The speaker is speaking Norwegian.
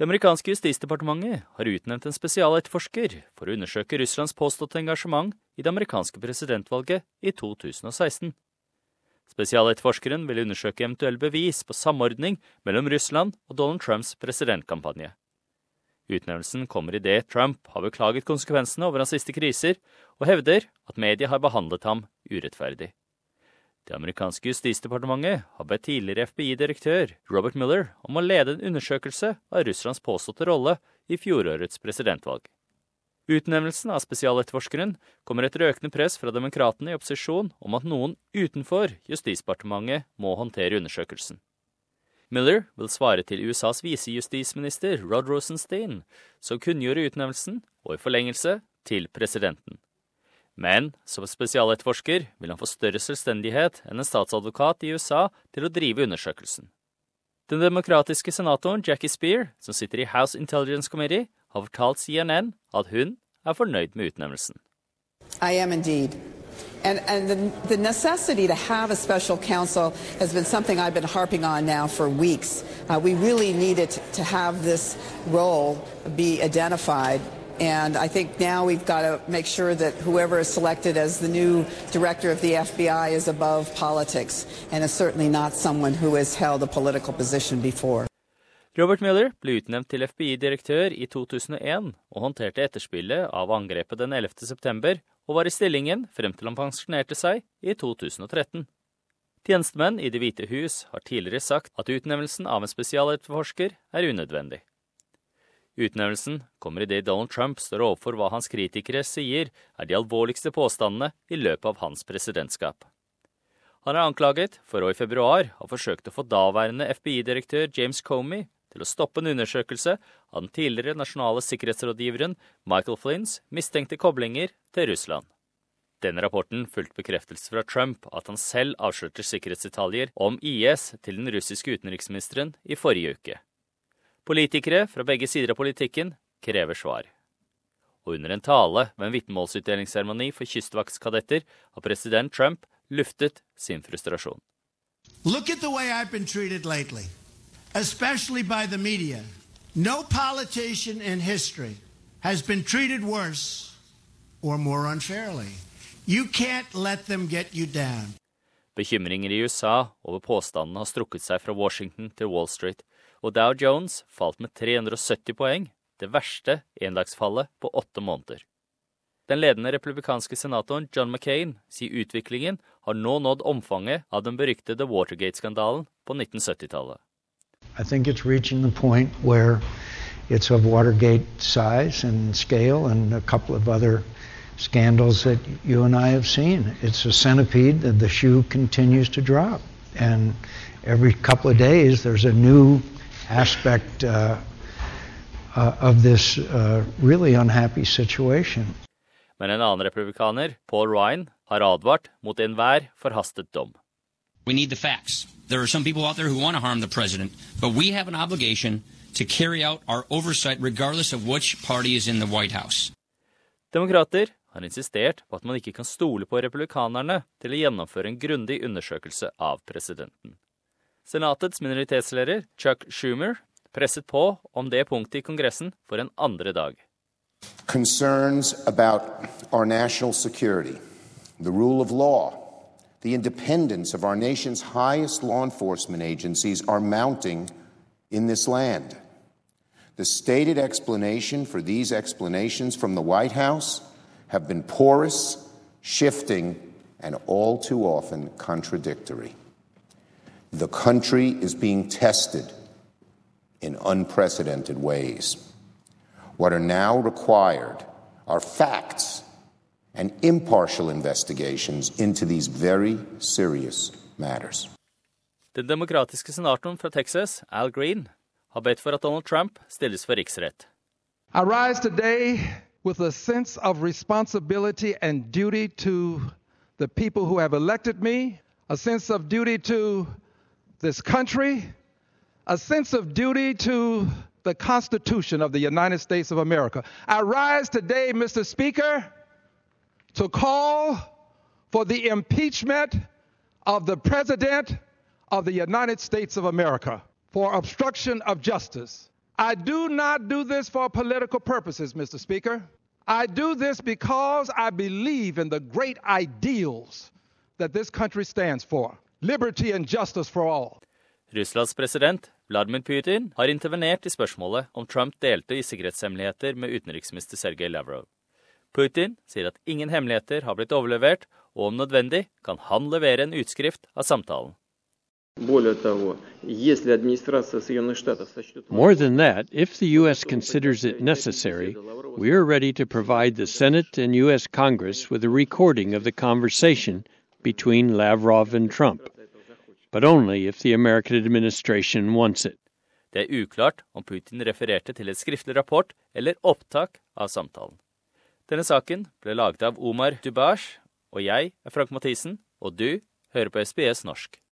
Det amerikanske justisdepartementet har utnevnt en spesialetterforsker for å undersøke Russlands påståtte engasjement i det amerikanske presidentvalget i 2016. Spesialetterforskeren vil undersøke eventuelle bevis på samordning mellom Russland og Donald Trumps presidentkampanje. Utnevnelsen kommer idet Trump har beklaget konsekvensene over hans siste kriser, og hevder at media har behandlet ham urettferdig. Det amerikanske justisdepartementet har bedt tidligere FBI-direktør Robert Miller om å lede en undersøkelse av Russlands påståtte rolle i fjorårets presidentvalg. Utnevnelsen av spesialetterforskeren kommer etter økende press fra demokratene i opposisjon om at noen utenfor Justisdepartementet må håndtere undersøkelsen. Miller vil svare til USAs visejustisminister Rod Rosenstein, som kunngjorde utnevnelsen, og i forlengelse til presidenten. Men som spesialetterforsker vil han få større selvstendighet enn en statsadvokat i USA til å drive undersøkelsen. Den demokratiske senatoren Jackie Spear, som sitter i House Intelligence Committee, har fortalt CNN at hun er fornøyd med utnevnelsen. I am indeed. And, and the, the, necessity to have a special counsel has been something I've been harping on now for weeks. Uh, we really needed to have this role be identified. And I think now we've got to make sure that whoever is selected as the new director of the FBI is above politics and is certainly not someone who has held a political position before. Robert Mueller ble utnevnt til FBI-direktør i 2001 og håndterte etterspillet av angrepet den 11. september og var i stillingen frem til han pensjonerte seg i 2013. Tjenestemenn i Det hvite hus har tidligere sagt at utnevnelsen av en spesialetterforsker er unødvendig. Utnevnelsen kommer idet Donald Trump står overfor hva hans kritikere sier er de alvorligste påstandene i løpet av hans presidentskap. Han er anklaget for å i februar ha forsøkt å få daværende FBI-direktør James Comey til å stoppe en undersøkelse av den tidligere nasjonale sikkerhetsrådgiveren Michael Flynns mistenkte koblinger til Russland. Denne rapporten fulgte bekreftelse fra Trump at han selv avslørte sikkerhetsdetaljer om IS til den russiske utenriksministeren i forrige uke. Politikere fra begge sider av politikken krever svar. Og under en tale ved en vitnemålsutdelingsseremoni for kystvaktskadetter har president Trump luftet sin frustrasjon. Look at the way I've been treated lately. especially by the media. No politician in history has been treated worse or more unfairly. You can't let them get you down. Bekymringer i USA over påstandene har strukket seg fra Washington til Wall Street, og Dow Jones falt med 370 poeng, det verste endagsfallet på åtte måneder. Den ledende republikanske senatoren John McCain sier utviklingen har nå nådd omfanget av den beryktede Watergate-skandalen på 1970-tallet. I think it's reaching the point where it's of Watergate size and scale and a couple of other scandals that you and I have seen. It's a centipede, the shoe continues to drop. And every couple of days, there's a new aspect uh, uh, of this uh, really unhappy situation. Men en annen republikaner, Paul Ryan, har advart mot enhver forhastet dom. We need the facts. There are some people out there who want to harm the president, but we have an obligation to carry out our oversight regardless of which party is in the White House. Demokrater har insistert på at man ikke kan stole på republikanerne til å gjennomføre en grundig undersøkelse av presidenten. Senatets minoritetsleder Chuck Schumer presset på om det punktet i Kongressen for en andre dag. Concerns about our national security, the rule of law, the independence of our nation's highest law enforcement agencies are mounting in this land. The stated explanation for these explanations from the White House have been porous, shifting, and all too often contradictory. The country is being tested in unprecedented ways. What are now required are facts and impartial investigations into these very serious matters. Den demokratiske senatoren fra Texas, Al Green, har bedt for at Donald Trump stilles for riksrett. I rise today with a sense of responsibility and duty to the people who have elected me, a sense of duty to this country, a sense of duty to the Constitution of the United States of America. I rise today, Mr. Speaker, to call for the impeachment of the President of the United States of America for obstruction of justice. I do not do this for political purposes, Mr. Speaker. I do this because I believe in the great ideals that this country stands for Liberty and justice for all. Russlands president Vladimir Putin har intervenert i spørsmålet om Trump delte i sikkerhetshemmeligheter med utenriksminister Sergej Lavrov. Putin sier at ingen hemmeligheter har blitt overlevert, og om nødvendig kan han levere en utskrift av samtalen. More than that, if the U.S. considers it necessary, we are ready to provide the Senate and U.S. Congress with a recording of the conversation between Lavrov and Trump, but only if the American administration wants it. Det er uklart om Putin refererte til et skriftlig rapport eller opptak av samtalen. Denne saken ble laget av Omar Dubash, og jeg er Frank Mathisen, og du hører på SBS norsk.